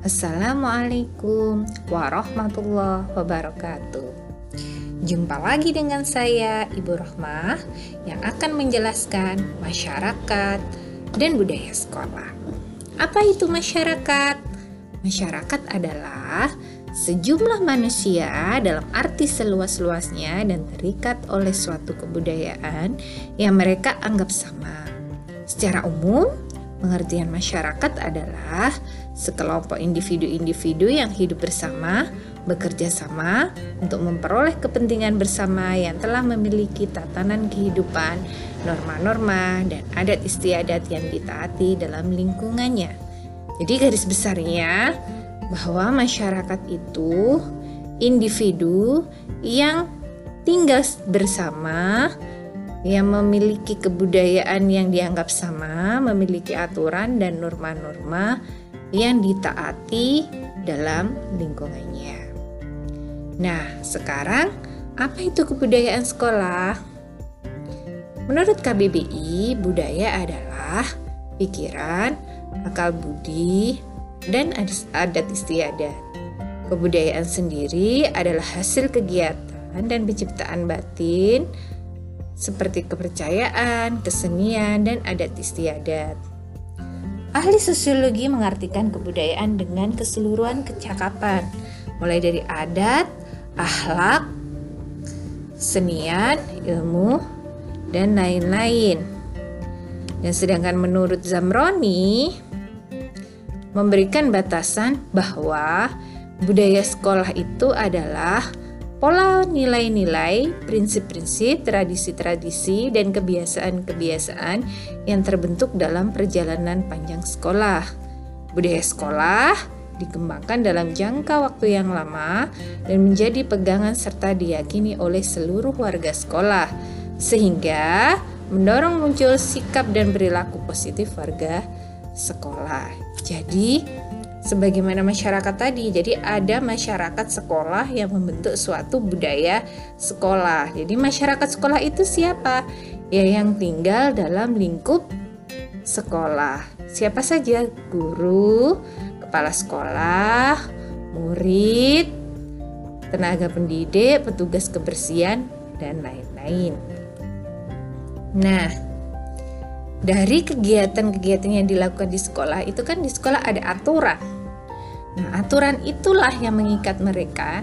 Assalamualaikum warahmatullahi wabarakatuh. Jumpa lagi dengan saya Ibu Rohmah yang akan menjelaskan masyarakat dan budaya sekolah. Apa itu masyarakat? Masyarakat adalah sejumlah manusia dalam arti seluas-luasnya dan terikat oleh suatu kebudayaan yang mereka anggap sama. Secara umum, pengertian masyarakat adalah sekelompok individu-individu yang hidup bersama, bekerja sama untuk memperoleh kepentingan bersama yang telah memiliki tatanan kehidupan, norma-norma, dan adat istiadat yang ditaati dalam lingkungannya. Jadi garis besarnya bahwa masyarakat itu individu yang tinggal bersama yang memiliki kebudayaan yang dianggap sama, memiliki aturan dan norma-norma yang ditaati dalam lingkungannya. Nah, sekarang apa itu kebudayaan sekolah? Menurut KBBI, budaya adalah pikiran, akal budi, dan adat istiadat. Kebudayaan sendiri adalah hasil kegiatan dan penciptaan batin seperti kepercayaan, kesenian, dan adat istiadat. Ahli sosiologi mengartikan kebudayaan dengan keseluruhan kecakapan, mulai dari adat, akhlak, senian, ilmu, dan lain-lain. Dan sedangkan menurut Zamroni memberikan batasan bahwa budaya sekolah itu adalah pola nilai-nilai, prinsip-prinsip, tradisi-tradisi, dan kebiasaan-kebiasaan yang terbentuk dalam perjalanan panjang sekolah. Budaya sekolah dikembangkan dalam jangka waktu yang lama dan menjadi pegangan serta diyakini oleh seluruh warga sekolah, sehingga mendorong muncul sikap dan perilaku positif warga sekolah. Jadi, sebagaimana masyarakat tadi, jadi ada masyarakat sekolah yang membentuk suatu budaya sekolah. Jadi, masyarakat sekolah itu siapa? Ya, yang tinggal dalam lingkup sekolah. Siapa saja? Guru, kepala sekolah, murid, tenaga pendidik, petugas kebersihan, dan lain-lain. Nah, dari kegiatan-kegiatan yang dilakukan di sekolah itu kan di sekolah ada aturan. Nah, aturan itulah yang mengikat mereka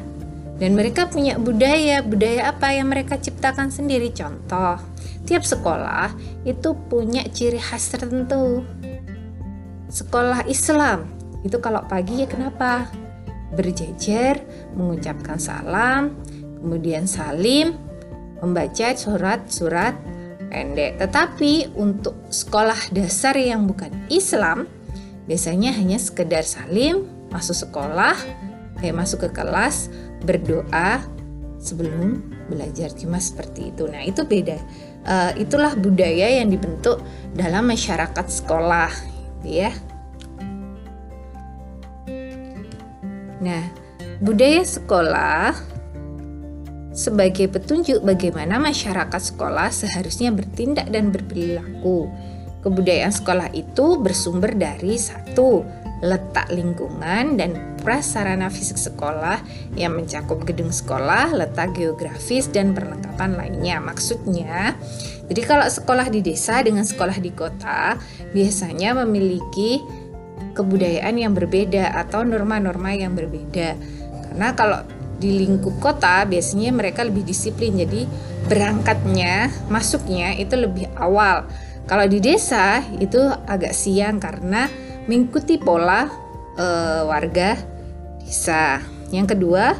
dan mereka punya budaya, budaya apa yang mereka ciptakan sendiri. Contoh, tiap sekolah itu punya ciri khas tertentu. Sekolah Islam itu kalau pagi ya kenapa? Berjejer, mengucapkan salam, kemudian salim, membaca surat-surat pendek. Tetapi untuk sekolah dasar yang bukan Islam, biasanya hanya sekedar salim, masuk sekolah, kayak masuk ke kelas, berdoa sebelum belajar cuma seperti itu. Nah, itu beda. Uh, itulah budaya yang dibentuk dalam masyarakat sekolah, ya. Nah, budaya sekolah sebagai petunjuk bagaimana masyarakat sekolah seharusnya bertindak dan berperilaku. Kebudayaan sekolah itu bersumber dari satu letak lingkungan dan prasarana fisik sekolah yang mencakup gedung sekolah, letak geografis dan perlengkapan lainnya. Maksudnya, jadi kalau sekolah di desa dengan sekolah di kota biasanya memiliki kebudayaan yang berbeda atau norma-norma yang berbeda. Karena kalau di lingkup kota biasanya mereka lebih disiplin. Jadi berangkatnya masuknya itu lebih awal. Kalau di desa itu agak siang karena mengikuti pola e, warga desa. Yang kedua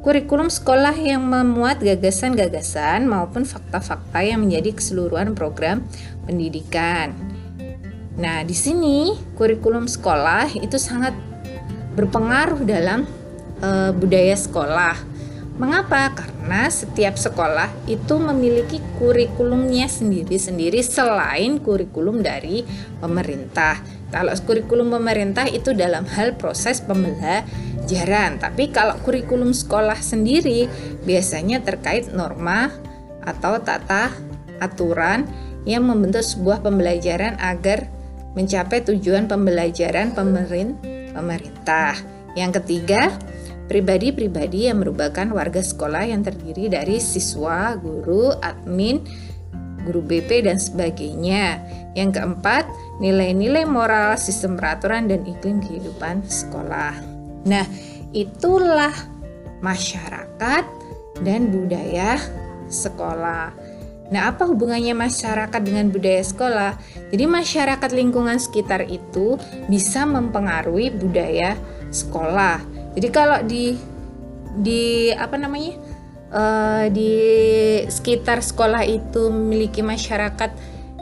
kurikulum sekolah yang memuat gagasan-gagasan maupun fakta-fakta yang menjadi keseluruhan program pendidikan. Nah di sini kurikulum sekolah itu sangat berpengaruh dalam e, budaya sekolah. Mengapa? Karena setiap sekolah itu memiliki kurikulumnya sendiri-sendiri selain kurikulum dari pemerintah. Kalau kurikulum pemerintah itu dalam hal proses pembelajaran, tapi kalau kurikulum sekolah sendiri biasanya terkait norma atau tata aturan yang membentuk sebuah pembelajaran agar mencapai tujuan pembelajaran pemerintah. Yang ketiga, pribadi-pribadi yang merupakan warga sekolah yang terdiri dari siswa, guru, admin, guru BP dan sebagainya. Yang keempat, nilai-nilai moral, sistem peraturan dan iklim kehidupan sekolah. Nah, itulah masyarakat dan budaya sekolah. Nah, apa hubungannya masyarakat dengan budaya sekolah? Jadi, masyarakat lingkungan sekitar itu bisa mempengaruhi budaya sekolah. Jadi, kalau di di apa namanya uh, di sekitar sekolah itu memiliki masyarakat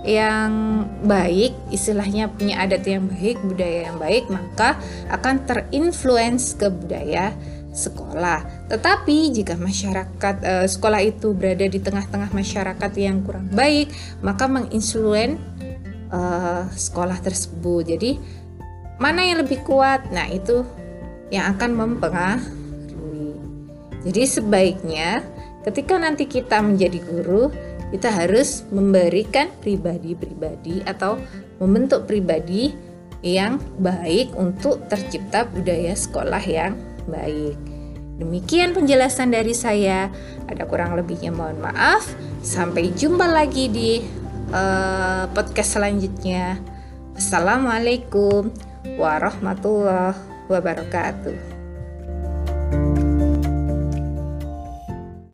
yang baik, istilahnya punya adat yang baik, budaya yang baik, maka akan terinfluence ke budaya sekolah. Tetapi jika masyarakat uh, sekolah itu berada di tengah-tengah masyarakat yang kurang baik, maka menginfluen uh, sekolah tersebut. Jadi mana yang lebih kuat? Nah, itu yang akan mempengaruhi. Jadi sebaiknya ketika nanti kita menjadi guru, kita harus memberikan pribadi-pribadi atau membentuk pribadi yang baik untuk tercipta budaya sekolah yang baik. Demikian penjelasan dari saya. Ada kurang lebihnya mohon maaf. Sampai jumpa lagi di uh, podcast selanjutnya. Assalamualaikum warahmatullahi wabarakatuh.